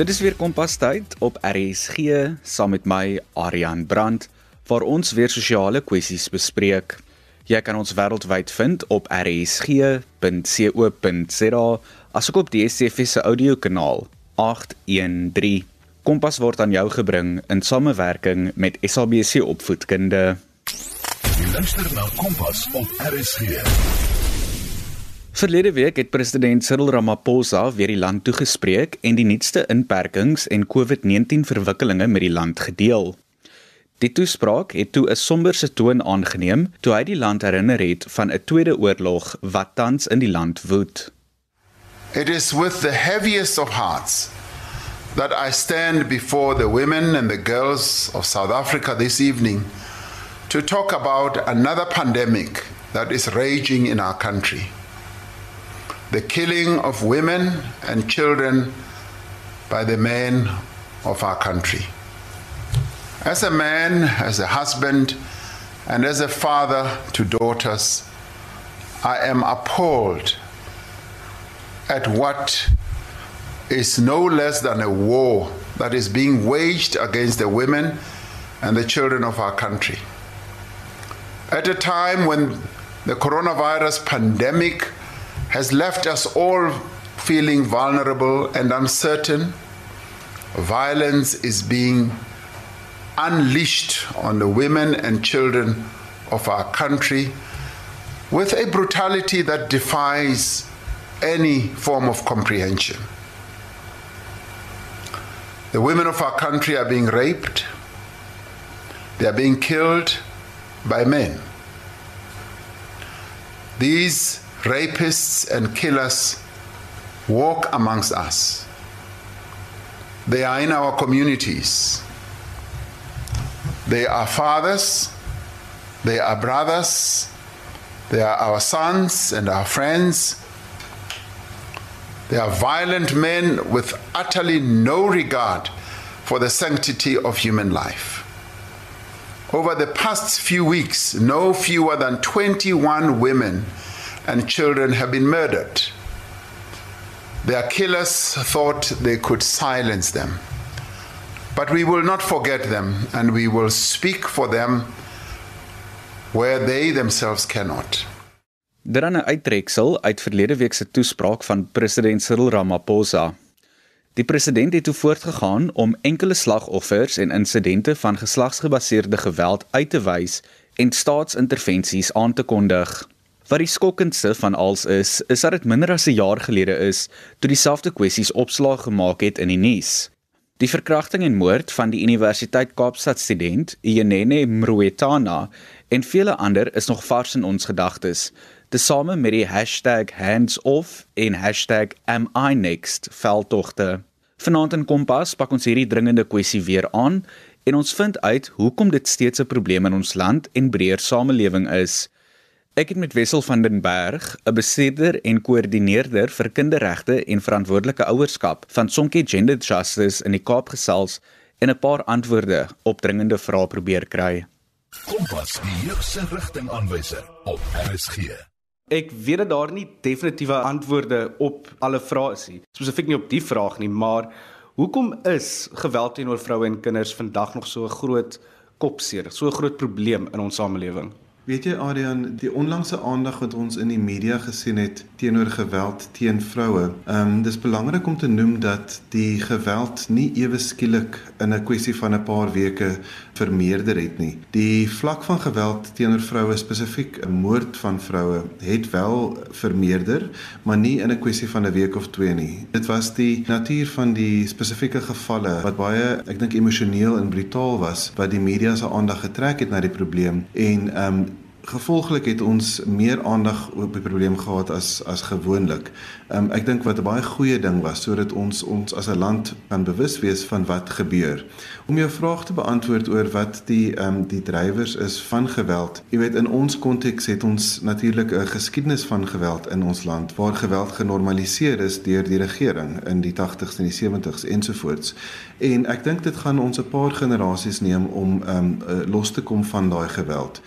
Dit is weer kompas tyd op RSG saam met my Aryan Brandt waar ons weer sosiale kwessies bespreek. Jy kan ons wêreldwyd vind op rsg.co.za asook op die DSTV se audiokanaal 813. Kompas word aan jou gebring in samewerking met SABC Opvoedkunde. Jy luister na Kompas op RSG. Verlede week het president Cyril Ramaphosa weer die land toegespreek en die nuutste inperkings en COVID-19 verwikkelinge met die land gedeel. Die toespraak het toe 'n somberse toon aangeneem toe hy die land herinner het van 'n tweede oorlog wat tans in die land woed. It is with the heaviest of hearts that I stand before the women and the girls of South Africa this evening to talk about another pandemic that is raging in our country. The killing of women and children by the men of our country. As a man, as a husband, and as a father to daughters, I am appalled at what is no less than a war that is being waged against the women and the children of our country. At a time when the coronavirus pandemic has left us all feeling vulnerable and uncertain, violence is being unleashed on the women and children of our country with a brutality that defies any form of comprehension. The women of our country are being raped, they are being killed by men. These rapists and killers walk amongst us. They are in our communities. They are fathers, they are brothers, they are our sons and our friends. They are violent men with utterly no regard for the sanctity of human life. Over the past few weeks, no fewer than 21 women and children have been murdered. Their killers thought they could silence them. But we will not forget them and we will speak for them where they themselves cannot. Dit dan 'n uittreksel uit verlede week se toespraak van president Cyril Ramaphosa. Die president het toe voortgegaan om enkele slagoffers en insidente van geslagsgebaseerde geweld uit te wys en staatsintervensies aan te kondig. Wat die skokkendste van alles is, is dat dit minder as 'n jaar gelede is toe dieselfde kwessies opslag gemaak het in die nuus. Die verkrachting en moord van die Universiteit Kaapstad student Yenene Mruetana en vele ander is nog vars in ons gedagtes, tesame met die #handsoff en #aminext veldtogte. Vanaand in Kompas pak ons hierdie dringende kwessie weer aan en ons vind uit hoekom dit steeds 'n probleem in ons land en breër samelewing is. Ek het met Wessel van den Berg, 'n bestuurder en koördineerder vir kinderregte en verantwoordelike ouerskap van Sonke Gender Justice in die Kaap gesels en 'n paar antwoorde op dringende vrae probeer kry. Kompas, die jeugse rigtingaanwyser op RSG. Ek weet dat daar nie definitiewe antwoorde op alle vrae is nie. Spesifiek nie op die vraag nie, maar hoekom is geweld teenoor vroue en kinders vandag nog so 'n groot kopseer, so 'n groot probleem in ons samelewing? Weet jy Adrian, die onlangse aandag wat ons in die media gesien het teenoor geweld teen vroue. Ehm um, dis belangrik om te noem dat die geweld nie ewe skielik in 'n kwessie van 'n paar weke vermeerder het nie. Die vlak van geweld teenoor vroue, spesifiek 'n moord van vroue, het wel vermeerder, maar nie in 'n kwessie van 'n week of twee nie. Dit was die natuur van die spesifieke gevalle wat baie, ek dink emosioneel en brutaal was wat die media se aandag getrek het na die probleem en ehm um, gevolglik het ons meer aandag op die probleem gehad as as gewoonlik. Um, ek dink wat 'n baie goeie ding was sodat ons ons as 'n land kan bewus wees van wat gebeur. Om jou vraag te beantwoord oor wat die ehm um, die drywers is van geweld. Jy weet in ons konteks het ons natuurlik 'n geskiedenis van geweld in ons land waar geweld genormaliseer is deur die regering in die 80s en die 70s ensovoorts. En ek dink dit gaan ons 'n paar generasies neem om ehm um, los te kom van daai geweld.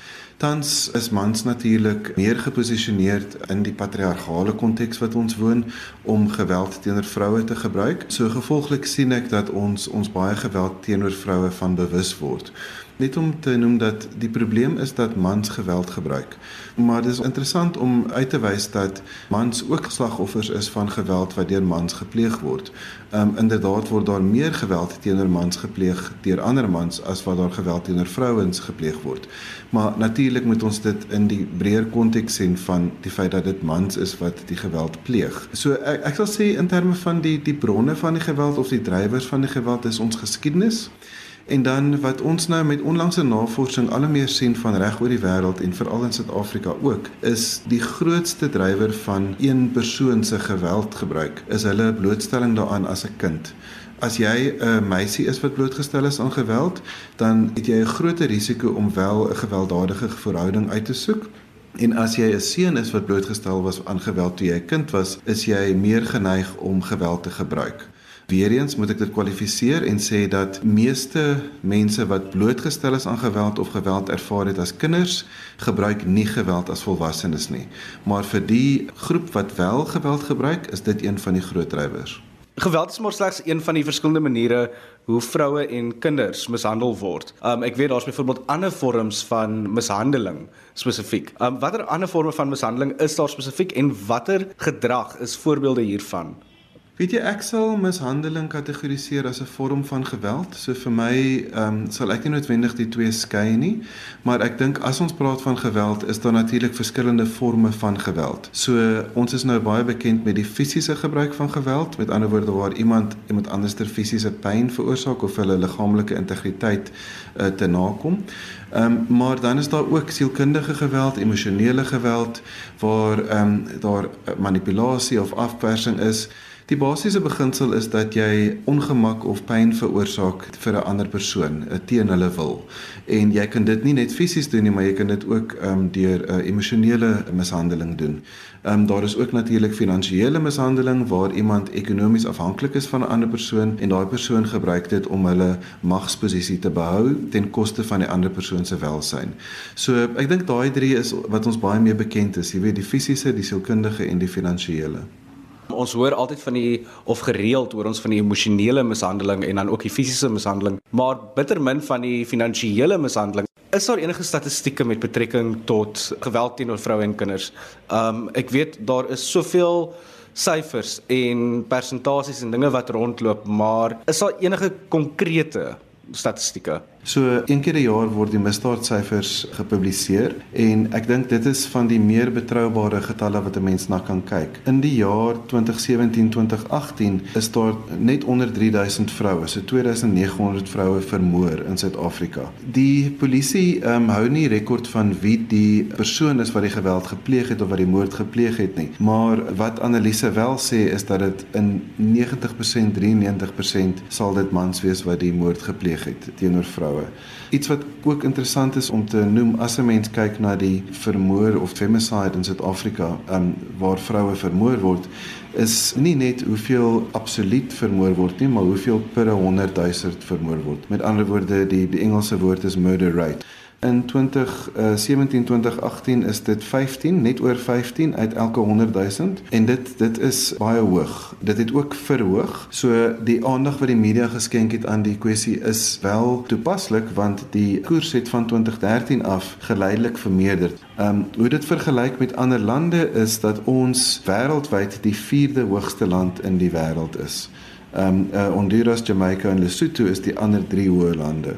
Tans is mans natuurlik meer geposisioneer in die patriargale konteks wat ons woon om geweld teenoor vroue te gebruik. So gevolglik sien ek dat ons ons baie geweld teenoor vroue van bewus word. Net om te noem dat die probleem is dat mans geweld gebruik. Maar dit is interessant om uit te wys dat mans ook slagoffers is van geweld wat deur mans gepleeg word. Um, inderdaad word daar meer geweld teenoor mans gepleeg deur ander mans as wat daar geweld teenoor vrouens gepleeg word. Maar natuurlik moet ons dit in die breër konteks sien van die feit dat dit mans is wat die geweld pleeg. So ek, ek sal sê in terme van die die bronne van die geweld of die drywers van die geweld is ons geskiedenis. En dan wat ons nou met onlangse navorsing al meer sien van reg oor die wêreld en veral in Suid-Afrika ook, is die grootste drywer van een persoon se geweldgebruik is hulle blootstelling daaraan as 'n kind. As jy 'n meisie is wat blootgestel is aan geweld, dan het jy 'n groter risiko om wel 'n gewelddadige verhouding uit te soek. En as jy 'n seun is wat blootgestel was aan geweld toe jy 'n kind was, is jy meer geneig om geweld te gebruik. Weereens moet ek dit kwalifiseer en sê dat meeste mense wat blootgestel is aan geweld of geweld ervaar het as kinders, gebruik nie geweld as volwassenes nie. Maar vir die groep wat wel geweld gebruik, is dit een van die groot drywers. Geweld is maar slegs een van die verskillende maniere hoe vroue en kinders mishandel word. Um ek weet daar's byvoorbeeld ander vorms van mishandeling spesifiek. Um watter ander forme van mishandeling is daar spesifiek en watter gedrag is voorbeelde hiervan? Weet jy ek sal mishandeling kategoriseer as 'n vorm van geweld. So vir my ehm um, sal ek nie noodwendig die twee skei nie, maar ek dink as ons praat van geweld, is daar natuurlik verskillende forme van geweld. So ons is nou baie bekend met die fisiese gebruik van geweld, met ander woorde waar iemand iemand anders ter fisiese pyn veroorsaak of hulle liggaamlike integriteit uh, te nakom. Ehm um, maar dan is daar ook sielkundige geweld, emosionele geweld waar ehm um, daar manipulasie of afpersing is. Die basiese beginsel is dat jy ongemak of pyn veroorsaak vir 'n ander persoon eh, teen hulle wil. En jy kan dit nie net fisies doen nie, maar jy kan dit ook ehm um, deur 'n uh, emosionele mishandeling doen. Ehm um, daar is ook natuurlik finansiële mishandeling waar iemand ekonomies afhanklik is van 'n ander persoon en daai persoon gebruik dit om hulle magsposisie te behou ten koste van die ander persoon se welsyn. So ek dink daai drie is wat ons baie meer bekend is, jy weet die fisiese, die sielkundige en die finansiële. Ons hoor altyd van die of gereeld oor ons van die emosionele mishandeling en dan ook die fisiese mishandeling, maar bitter min van die finansiële mishandeling. Is daar enige statistieke met betrekking tot geweld teenoor vroue en kinders? Um ek weet daar is soveel syfers en persentasies en dinge wat rondloop, maar is daar enige konkrete statistieke? So een keer 'n jaar word die misdaadsyfers gepubliseer en ek dink dit is van die meer betroubare getalle wat 'n mens na kan kyk. In die jaar 2017-2018 is daar net onder 3000 vroue, so 2900 vroue vermoor in Suid-Afrika. Die polisie um, hou nie rekord van wie die persoon is wat die geweld gepleeg het of wat die moord gepleeg het nie, maar wat analise wel sê is dat dit in 90% 93% sal dit mans wees wat die moord gepleeg het teenoor vroue vroue. Iets wat ook interessant is om te noem as 'n mens kyk na die vermoor of femicide in Suid-Afrika, um, waar vroue vermoor word, is nie net hoeveel absoluut vermoor word nie, maar hoeveel per 100 000 vermoor word. Met ander woorde, die die Engelse woord is murder rate. In 2017 2018 is dit 15 net oor 15 uit elke 100 000 en dit dit is baie hoog. Dit het ook verhoog. So die aandag wat die media geskenk het aan die kwessie is wel toepaslik want die koers het van 2013 af geleidelik vermeerder. Ehm um, hoe dit vergelyk met ander lande is dat ons wêreldwyd die 4de hoogste land in die wêreld is. Ehm um, uh, Honduras, Jamaica en Lesotho is die ander 3 hoë lande.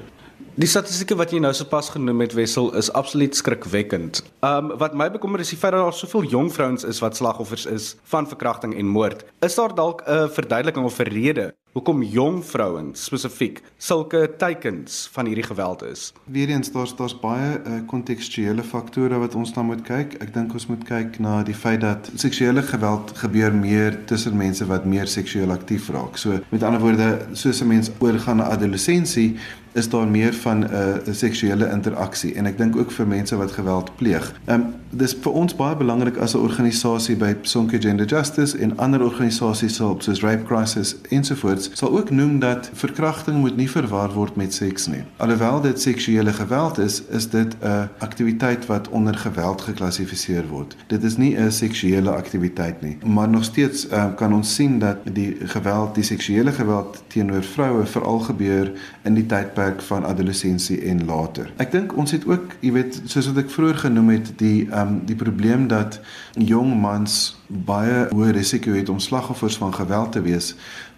Die statistieke wat jy nou sopas genoem het Wessel is absoluut skrikwekkend. Um wat my bekommer is die feit dat daar soveel jong vrouens is wat slagoffers is van verkrachting en moord. Is daar dalk 'n verduideliking of 'n rede hoekom jong vrouens spesifiek sulke teikens van hierdie geweld is. Weereens daar's daar's baie uh, kontekstuele faktore wat ons dan moet kyk. Ek dink ons moet kyk na die feit dat seksuele geweld gebeur meer tussen mense wat meer seksueel aktief raak. So met ander woorde, soos 'n mens oorgaan na adolessensie, is daar meer van 'n uh, seksuele interaksie en ek dink ook vir mense wat geweld pleeg. Ehm um, dis vir ons baie belangrik as 'n organisasie by Sonke Gender Justice en ander organisasies soos Rape Crisis ensovoorts sal ook noem dat verkrachting moet nie verwar word met seks nie. Alhoewel dit seksuele geweld is, is dit 'n aktiwiteit wat onder geweld geklassifiseer word. Dit is nie 'n seksuele aktiwiteit nie, maar nog steeds uh, kan ons sien dat die geweld, die seksuele geweld teenoor vroue veral gebeur in die tydperk van adolessensie en later. Ek dink ons het ook, jy weet, soos wat ek vroeër genoem het, die ehm um, die probleem dat jong mans baie hoë risiko het om slagoffers van geweld te wees.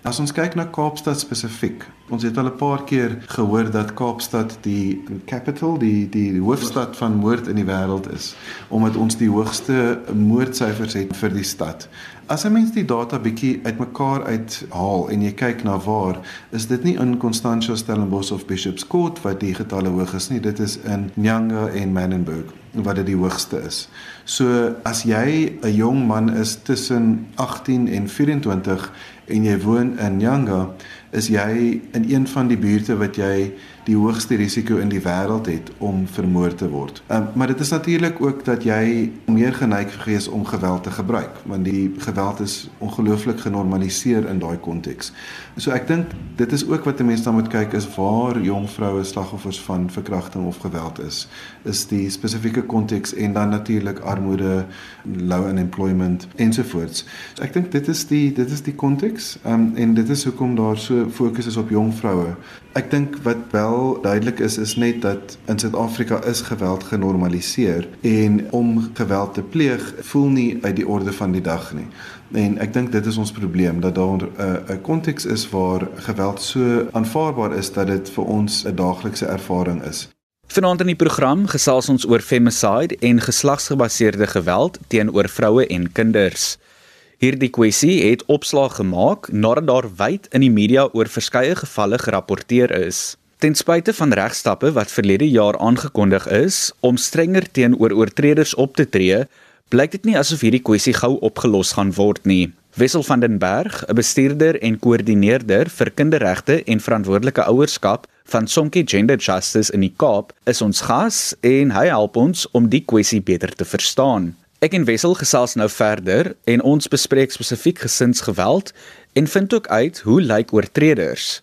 As ons kyk na Kaapstad spesifiek, ons het al 'n paar keer gehoor dat Kaapstad die capital, die die hoofstad van moord in die wêreld is, omdat ons die hoogste moordsyfers het vir die stad. As 'n mens die data bietjie uitmekaar uithaal en jy kyk na waar, is dit nie in Constantia, Stellenbosch of Bishop's Court wat die getalle hoog is nie, dit is in Nyanga en Manenberg wat dit die hoogste is. So as jy 'n jong man is tussen 18 en 24 en jy woon in Nyanga, is jy in een van die buurte wat jy die hoogste risiko in die wêreld het om vermoor te word. Um, maar dit is natuurlik ook dat jy meer geneig gees om geweld te gebruik, want die geweld is ongelooflik genormaliseer in daai konteks. So ek dink dit is ook wat 'n mens dan moet kyk is waar jong vroue slagoffers van verkrachting of geweld is. Is die spesifieke konteks en dan natuurlik armoede, low unemployment ensovoorts. So ek dink dit is die dit is die konteks um, en dit is hoekom daar so fokus is op jong vroue. Ek dink wat wel duidelik is is net dat in Suid-Afrika is geweld genormaliseer en om geweld te pleeg voel nie uit die orde van die dag nie. En ek dink dit is ons probleem dat daar 'n uh, 'n konteks is waar geweld so aanvaarbaar is dat dit vir ons 'n daaglikse ervaring is. Vanaand in die program gesels ons oor femicide en geslagsgebaseerde geweld teenoor vroue en kinders. Hierdie kwessie het opslag gemaak nadat daar wyd in die media oor verskeie gevalle gerapporteer is. Ten spyte van regstappe wat verlede jaar aangekondig is om strenger teenoor oortreders op te tree, blyk dit nie asof hierdie kwessie gou opgelos gaan word nie. Wessel van den Berg, 'n bestuurder en koördineerder vir kinderregte en verantwoordelike ouerskap van Sonke Gender Justice in die Kaap, is ons gas en hy help ons om die kwessie beter te verstaan. Ek en Wessel gesels nou verder en ons bespreek spesifiek gesinsgeweld en vind ook uit hoe lyk oortreders.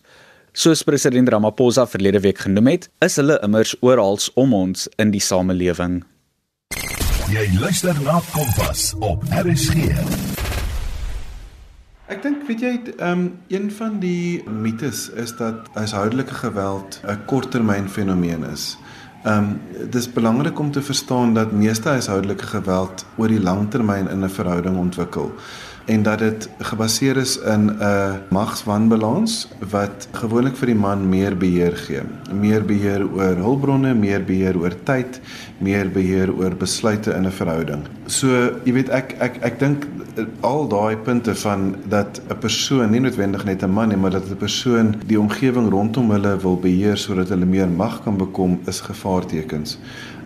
Soos president Ramaphosa verlede week genoem het, is hulle immers oral om ons in die samelewing. Jy luister na Kompas op RSG. Ek dink weet jy, ehm um, een van die mites is dat huishoudelike geweld 'n korttermyn fenomeen is. Ehm um, dis belangrik om te verstaan dat meeste huishoudelike geweld oor die lang termyn in 'n verhouding ontwikkel en dat dit gebaseer is in 'n magswanbalans wat gewoonlik vir die man meer beheer gee. Meer beheer oor hulpbronne, meer beheer oor tyd, meer beheer oor besluite in 'n verhouding. So, jy weet ek ek ek dink al daai punte van dat 'n persoon nie noodwendig net 'n man nie, maar dat 'n persoon die omgewing rondom hulle wil beheer sodat hulle meer mag kan bekom, is gevaartekens.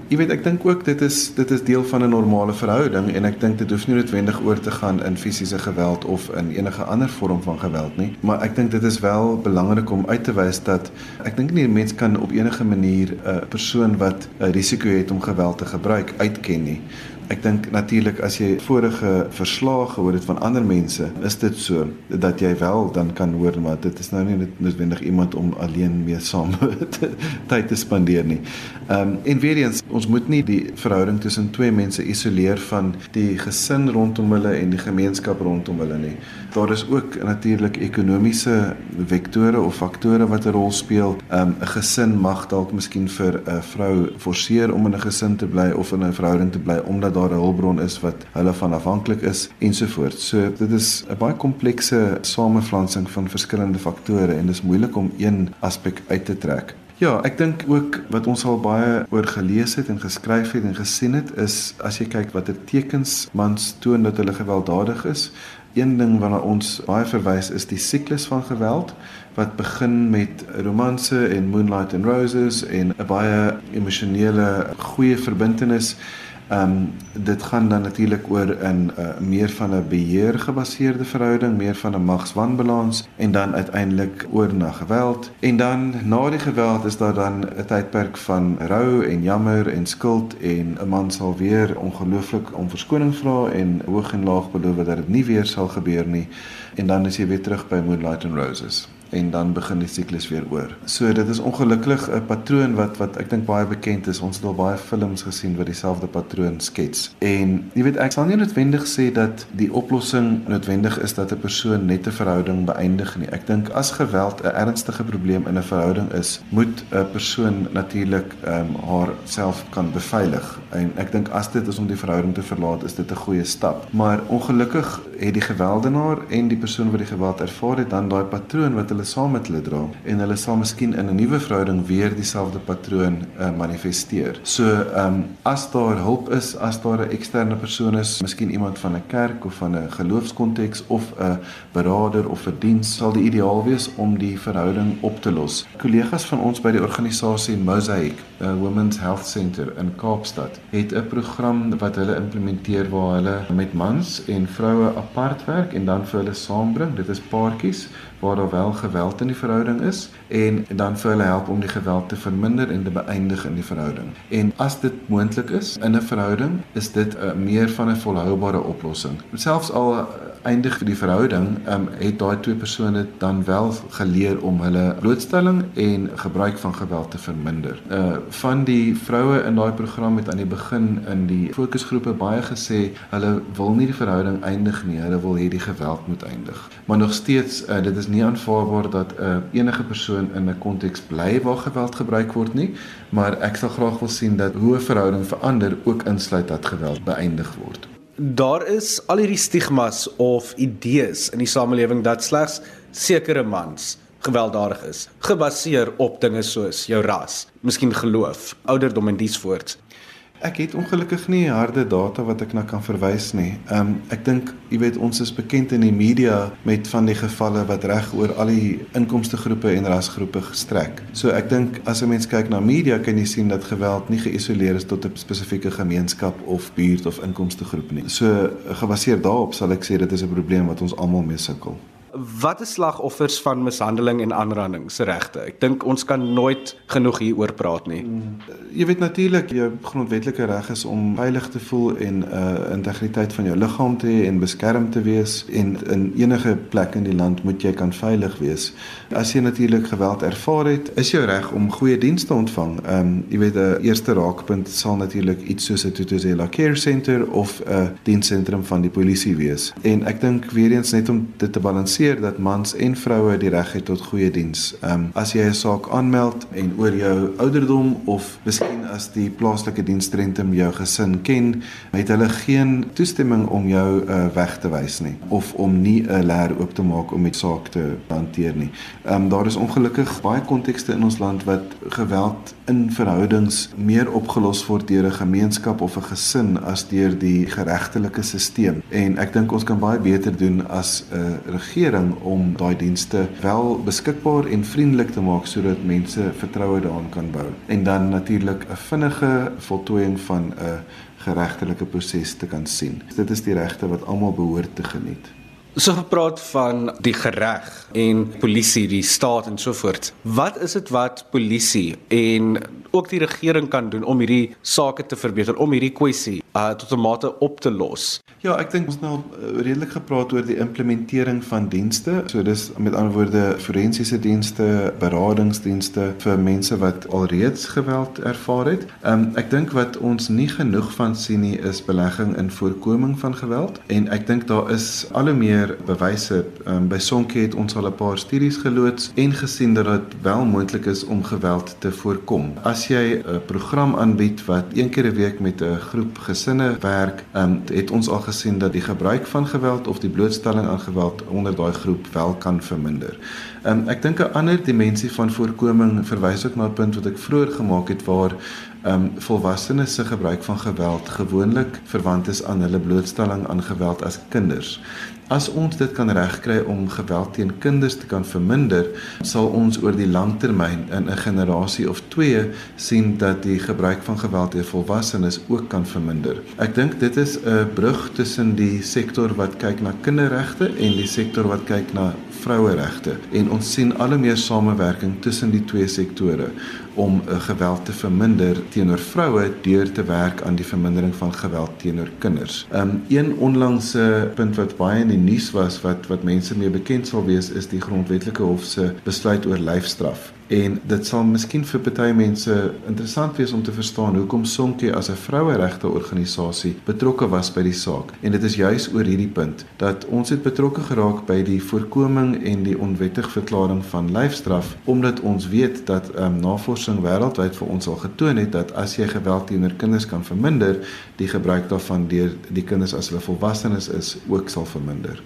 Jy weet ek dink ook dit is dit is deel van 'n normale verhouding en ek dink dit hoef nie noodwendig oor te gaan in fisiese geweld of in enige ander vorm van geweld nie, maar ek dink dit is wel belangrik om uit te wys dat ek dink nie 'n mens kan op enige manier 'n persoon wat 'n risiko het om geweld te gebruik uitken nie. Ek dink natuurlik as jy vorige verslae gehoor het van ander mense, is dit so dat jy wel dan kan hoor maar dit is nou nie noodwendig iemand om alleen mee saam tyd te spandeer nie. Ehm um, en weer eens, ons moet nie die verhouding tussen twee mense isoleer van die gesin rondom hulle en die gemeenskap rondom hulle nie. Daar is ook natuurlik ekonomiese vektore of faktore wat 'n rol speel. Ehm, 'n um, gesin mag dalk miskien vir 'n vrou forceer om in 'n gesin te bly of in 'n verhouding te bly omdat daar 'n hulpbron is wat hulle van afhanklik is ensovoorts. So dit is 'n baie komplekse samevlansing van verskillende faktore en dit is moeilik om een aspek uit te trek. Ja, ek dink ook wat ons al baie oor gelees het en geskryf het en gesien het is as jy kyk watter tekens mans toon dat hulle gewelddadig is. Een ding waarna ons baie verwys is die siklus van geweld wat begin met romanse en Moonlight and Roses en 'n baie emosionele goeie verbintenis Ehm um, dit gaan dan natuurlik oor 'n uh, meer van 'n beheer gebaseerde verhouding, meer van 'n magswanbalans en dan uiteindelik oor na geweld. En dan na die geweld is daar dan 'n tydperk van rou en jammer en skuld en 'n man sal weer ongelooflik om verskoning vra en hoog en laag beloof dat dit nie weer sal gebeur nie en dan is jy weer terug by Moonlight and Roses en dan begin die siklus weer oor. So dit is ongelukkig 'n patroon wat wat ek dink baie bekend is. Ons het al baie films gesien wat dieselfde patroon skets. En jy weet ek sal nie noodwendig sê dat die oplossing noodwendig is dat 'n persoon net 'n verhouding beëindig nie. Ek dink as geweld 'n ernstige probleem in 'n verhouding is, moet 'n persoon natuurlik ehm um, haar self kan beveilig. En ek dink as dit is om die verhouding te verlaat, is dit 'n goeie stap. Maar ongelukkig het die gewelddenaar en die persoon wat die geweld ervaar het dan daai patroon wat hulle saam met hulle dra en hulle sal miskien in 'n nuwe verhouding weer dieselfde patroon uh, manifesteer. So, ehm um, as daar hulp is, as daar 'n eksterne persoon is, miskien iemand van 'n kerk of van 'n geloofskonteks of 'n beraader of 'n diens, sal die ideaal wees om die verhouding op te los. Kollegas van ons by die organisasie Mosaic, 'n Women's Health Center in Kaapstad, het 'n program wat hulle implementeer waar hulle met mans en vroue apart werk en dan vir hulle saambring. Dit is paartjies waar daar wel geweld in die verhouding is en dan vir hulle help om die geweld te verminder en te beëindig in die verhouding. En as dit moontlik is in 'n verhouding, is dit 'n uh, meer van 'n volhoubare oplossing. Selfs al uh, eindig vir die verhouding, um, het daai twee persone dan wel geleer om hulle blootstelling en gebruik van geweld te verminder. Uh van die vroue in daai program het aan die begin in die fokusgroepe baie gesê hulle wil nie die verhouding eindig nie, hulle wil hê die geweld moet eindig. Maar nog steeds uh, dit is nie aanvaarbaar dat 'n uh, enige persoon in 'n konteks bly waar geweld gebruik word nie, maar ek sal graag wil sien dat hoe 'n verhouding verander ook insluit dat geweld beëindig word. Daar is al hierdie stigmas of idees in die samelewing dat slegs sekere mans gewelddadig is, gebaseer op dinge soos jou ras, miskien geloof, ouderdom en dies voort. Ek het ongelukkig nie harde data wat ek na kan verwys nie. Ehm um, ek dink jy weet ons is bekend in die media met van die gevalle wat reg oor al die inkomste groepe en rasgroepe gestrek. So ek dink as 'n mens kyk na media kan jy sien dat geweld nie geïsoleer is tot 'n spesifieke gemeenskap of buurt of inkomste groep nie. So gebaseer daarop sal ek sê dit is 'n probleem wat ons almal mee sukkel. Wat is slagoffers van mishandeling en aanranding se regte? Ek dink ons kan nooit genoeg hieroor praat nie. Mm. Jy weet natuurlik jou grondwetlike reg is om veilig te voel en 'n uh, integriteit van jou liggaam te hê en beskerm te wees en in enige plek in die land moet jy kan veilig wees. As jy natuurlik geweld ervaar het, is jou reg om goeie dienste ontvang. Ehm um, jy weet 'n eerste raakpunt sal natuurlik iets soos 'n Tutuzela Care Center of 'n diensentrum van die polisie wees. En ek dink weer eens net om dit te balanseer balanseer dat mans en vroue die reg het tot goeie diens. Ehm um, as jy 'n saak aanmeld en oor jou ouderdom of miskien as die plaaslike dienstrentum jou gesin ken, het hulle geen toestemming om jou uh, weg te wys nie of om nie 'n leer oop te maak om met saak te hanteer nie. Ehm um, daar is ongelukkig baie kontekste in ons land wat geweld in verhoudings meer opgelos word deur 'n gemeenskap of 'n gesin as deur die geregtelike stelsel. En ek dink ons kan baie beter doen as 'n uh, regering regering om daai dienste wel beskikbaar en vriendelik te maak sodat mense vertroue daarin kan bou en dan natuurlik 'n vinnige voltooiing van 'n geregtelike proses te kan sien. Dit is die regte wat almal behoort te geniet. So gepraat van die gereg en polisie, die staat en so voort. Wat is dit wat polisie en ook die regering kan doen om hierdie sake te verbeter, om hierdie kwessie uh, tot 'n mate op te los? Ja, ek dink ons nou uh, redelik gepraat oor die implementering van dienste. So dis met ander woorde forensiese dienste, beradingsdienste vir mense wat alreeds geweld ervaar het. Um, ek dink wat ons nie genoeg van sien nie is belegging in voorkoming van geweld en ek dink daar is al hoe meer bewyse. Um, by Sonke het ons al 'n paar studies geloods en gesien dat dit wel moontlik is om geweld te voorkom. As jy 'n program aanbied wat een keer 'n week met 'n groep gesinne werk, um, het ons al gesien dat die gebruik van geweld of die blootstelling aan geweld onder daai groep wel kan verminder. Um, ek dink 'n ander dimensie van voorkoming verwys ook na 'n punt wat ek vroeër gemaak het waar um volwassenes se gebruik van geweld gewoonlik verwant is aan hulle blootstelling aan geweld as kinders. As ons dit kan regkry om geweld teen kinders te kan verminder, sal ons oor die lang termyn in 'n generasie of 2 sien dat die gebruik van geweld deur volwassenes ook kan verminder. Ek dink dit is 'n brug tussen die sektor wat kyk na kinderregte en die sektor wat kyk na vroueregte en ons sien al hoe meer samewerking tussen die twee sektore om uh, geweld te verminder teenoor vroue deur te werk aan die vermindering van geweld teenoor kinders. Um een onlangse punt wat baie in die nuus was wat wat mense mee bekend sal wees is die grondwetlike hof se besluit oor lyfstraf. En dit sal miskien vir party mense interessant wees om te verstaan hoekom Sonke as 'n vroueregte organisasie betrokke was by die saak. En dit is juis oor hierdie punt dat ons het betrokke geraak by die voorkoming en die onwettige verklaring van lyfstraf omdat ons weet dat um, navorsing wêreldwyd vir ons al getoon het dat as jy geweld teenoor kinders kan verminder, die gebruik daarvan deur die kinders as hulle volwassenes is ook sal verminder.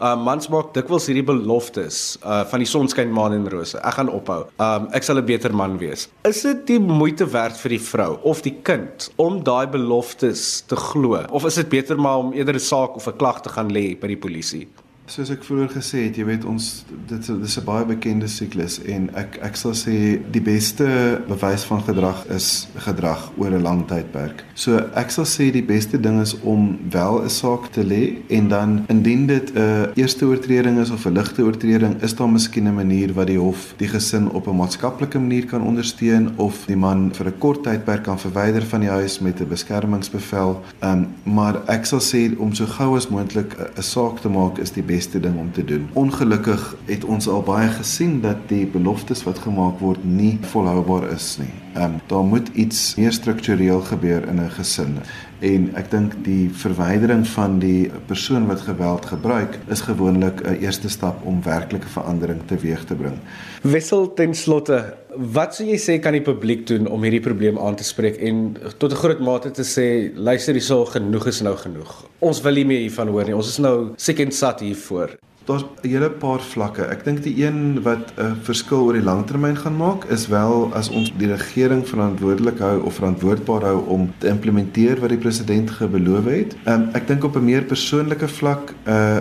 Uh mans maak dikwels hierdie beloftes uh van die sonskyn maan en rose. Ek gaan ophou. Um ek sal 'n beter man wees. Is dit die moeite werd vir die vrou of die kind om daai beloftes te glo of is dit beter maar om eerder 'n saak of 'n klag te gaan lê by die polisie? Soos ek vroeër gesê het, jy weet ons dit dis 'n baie bekende siklus en ek ek sal sê die beste bewys van gedrag is gedrag oor 'n lang tydperk. So ek sal sê die beste ding is om wel 'n saak te lê en dan indien dit 'n eerste oortreding is of 'n ligte oortreding, is daar miskien 'n manier wat die hof die gesin op 'n maatskaplike manier kan ondersteun of die man vir 'n kort tydperk kan verwyder van die huis met 'n beskermingsbevel. Ehm um, maar ek sal sê om so gou as moontlik 'n saak te maak is die beste beste ding om te doen. Ongelukkig het ons al baie gesien dat die beloftes wat gemaak word nie volhoubaar is nie. Ehm um, daar moet iets meer struktureel gebeur in 'n gesin. En ek dink die verwydering van die persoon wat geweld gebruik is gewoonlik 'n eerste stap om werklike verandering teweeg te bring. Wissel ten slotte, wat sou jy sê kan die publiek doen om hierdie probleem aan te spreek en tot 'n groot mate te sê luister hierso genoeg is nou genoeg. Ons wil nie meer hiervan hoor nie. Ons is nou siek en sat hiervoor daar's 'n hele paar vlakke. Ek dink die een wat 'n verskil oor die langtermyn gaan maak is wel as ons die regering verantwoordelik hou of verantwoordbaar hou om te implementeer wat die president gebeloof het. Um, ek dink op 'n meer persoonlike vlak uh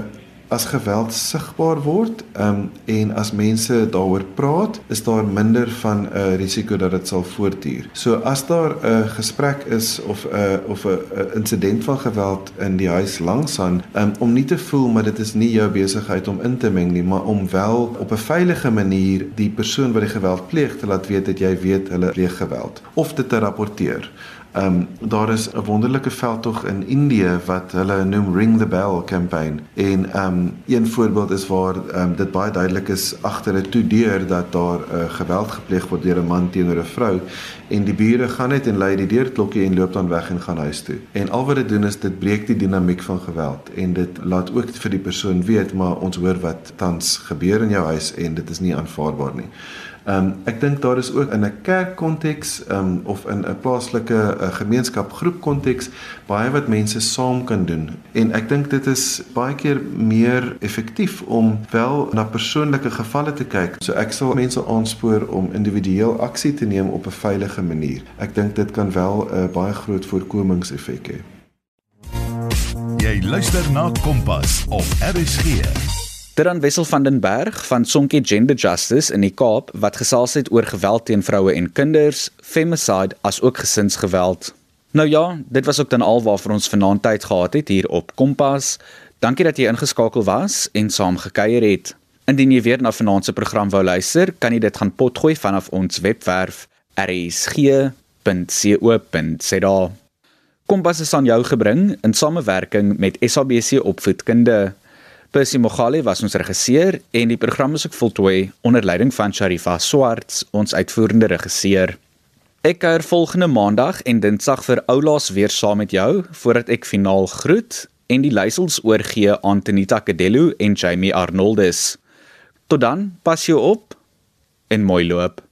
as geweld sigbaar word um, en as mense daaroor praat, is daar minder van 'n uh, risiko dat dit sal voortduur. So as daar 'n uh, gesprek is of 'n uh, of 'n uh, insident van geweld in die huis langs aan, um, om nie te voel maar dit is nie jou besigheid om in te meng nie, maar om wel op 'n veilige manier die persoon wat die geweld pleeg te laat weet dat jy weet hulle pleeg geweld of dit te rapporteer. Ehm um, daar is 'n wonderlike veldtog in Indië wat hulle noem Ring the Bell campaign en ehm um, een voorbeeld is waar ehm um, dit baie duidelik is agter 'n toe deur dat daar uh, geweld gepleeg word deur 'n man teenoor 'n vrou en die bure gaan net en lei die deurklokkie en loop dan weg en gaan huis toe. En al wat dit doen is dit breek die dinamiek van geweld en dit laat ook vir die persoon weet maar ons hoor wat tans gebeur in jou huis en dit is nie aanvaarbaar nie. Ehm um, ek dink daar is ook in 'n kerkkonteks ehm um, of in 'n plaaslike uh, gemeenskap groep konteks baie wat mense saam kan doen en ek dink dit is baie keer meer effektief om wel na persoonlike gevalle te kyk. So ek sal mense aanspoor om individueel aksie te neem op 'n veilige manier. Ek dink dit kan wel 'n uh, baie groot voorkomingseffek hê. Jy luister na Kompas op RSG. Dit dan Wessel van den Berg van Sonke Gender Justice in die Kaap wat gesels het oor geweld teen vroue en kinders, femicide as ook gesinsgeweld. Nou ja, dit was ook dan al waarvoor ons vanaand tyd gehad het hier op Kompas. Dankie dat jy ingeskakel was en saam gekuier het. Indien jy weer na vanaand se program wou luister, kan jy dit gaan potgooi vanaf ons webwerf rsg.co.za. Kompas is aan jou gebring in samewerking met SABC Opvoedkunde. Percy Mogale was ons regisseur en die program is ook voltooi onder leiding van Sharifa Swarts, ons uitvoerende regisseur. Ek kuier volgende maandag en dinsdag vir oulaas weer saam met jou voordat ek finaal groet en die leiersels oorgee aan Tenita Kadello en Jamie Arnoldus. Tot dan, pas jou op en mooi loop.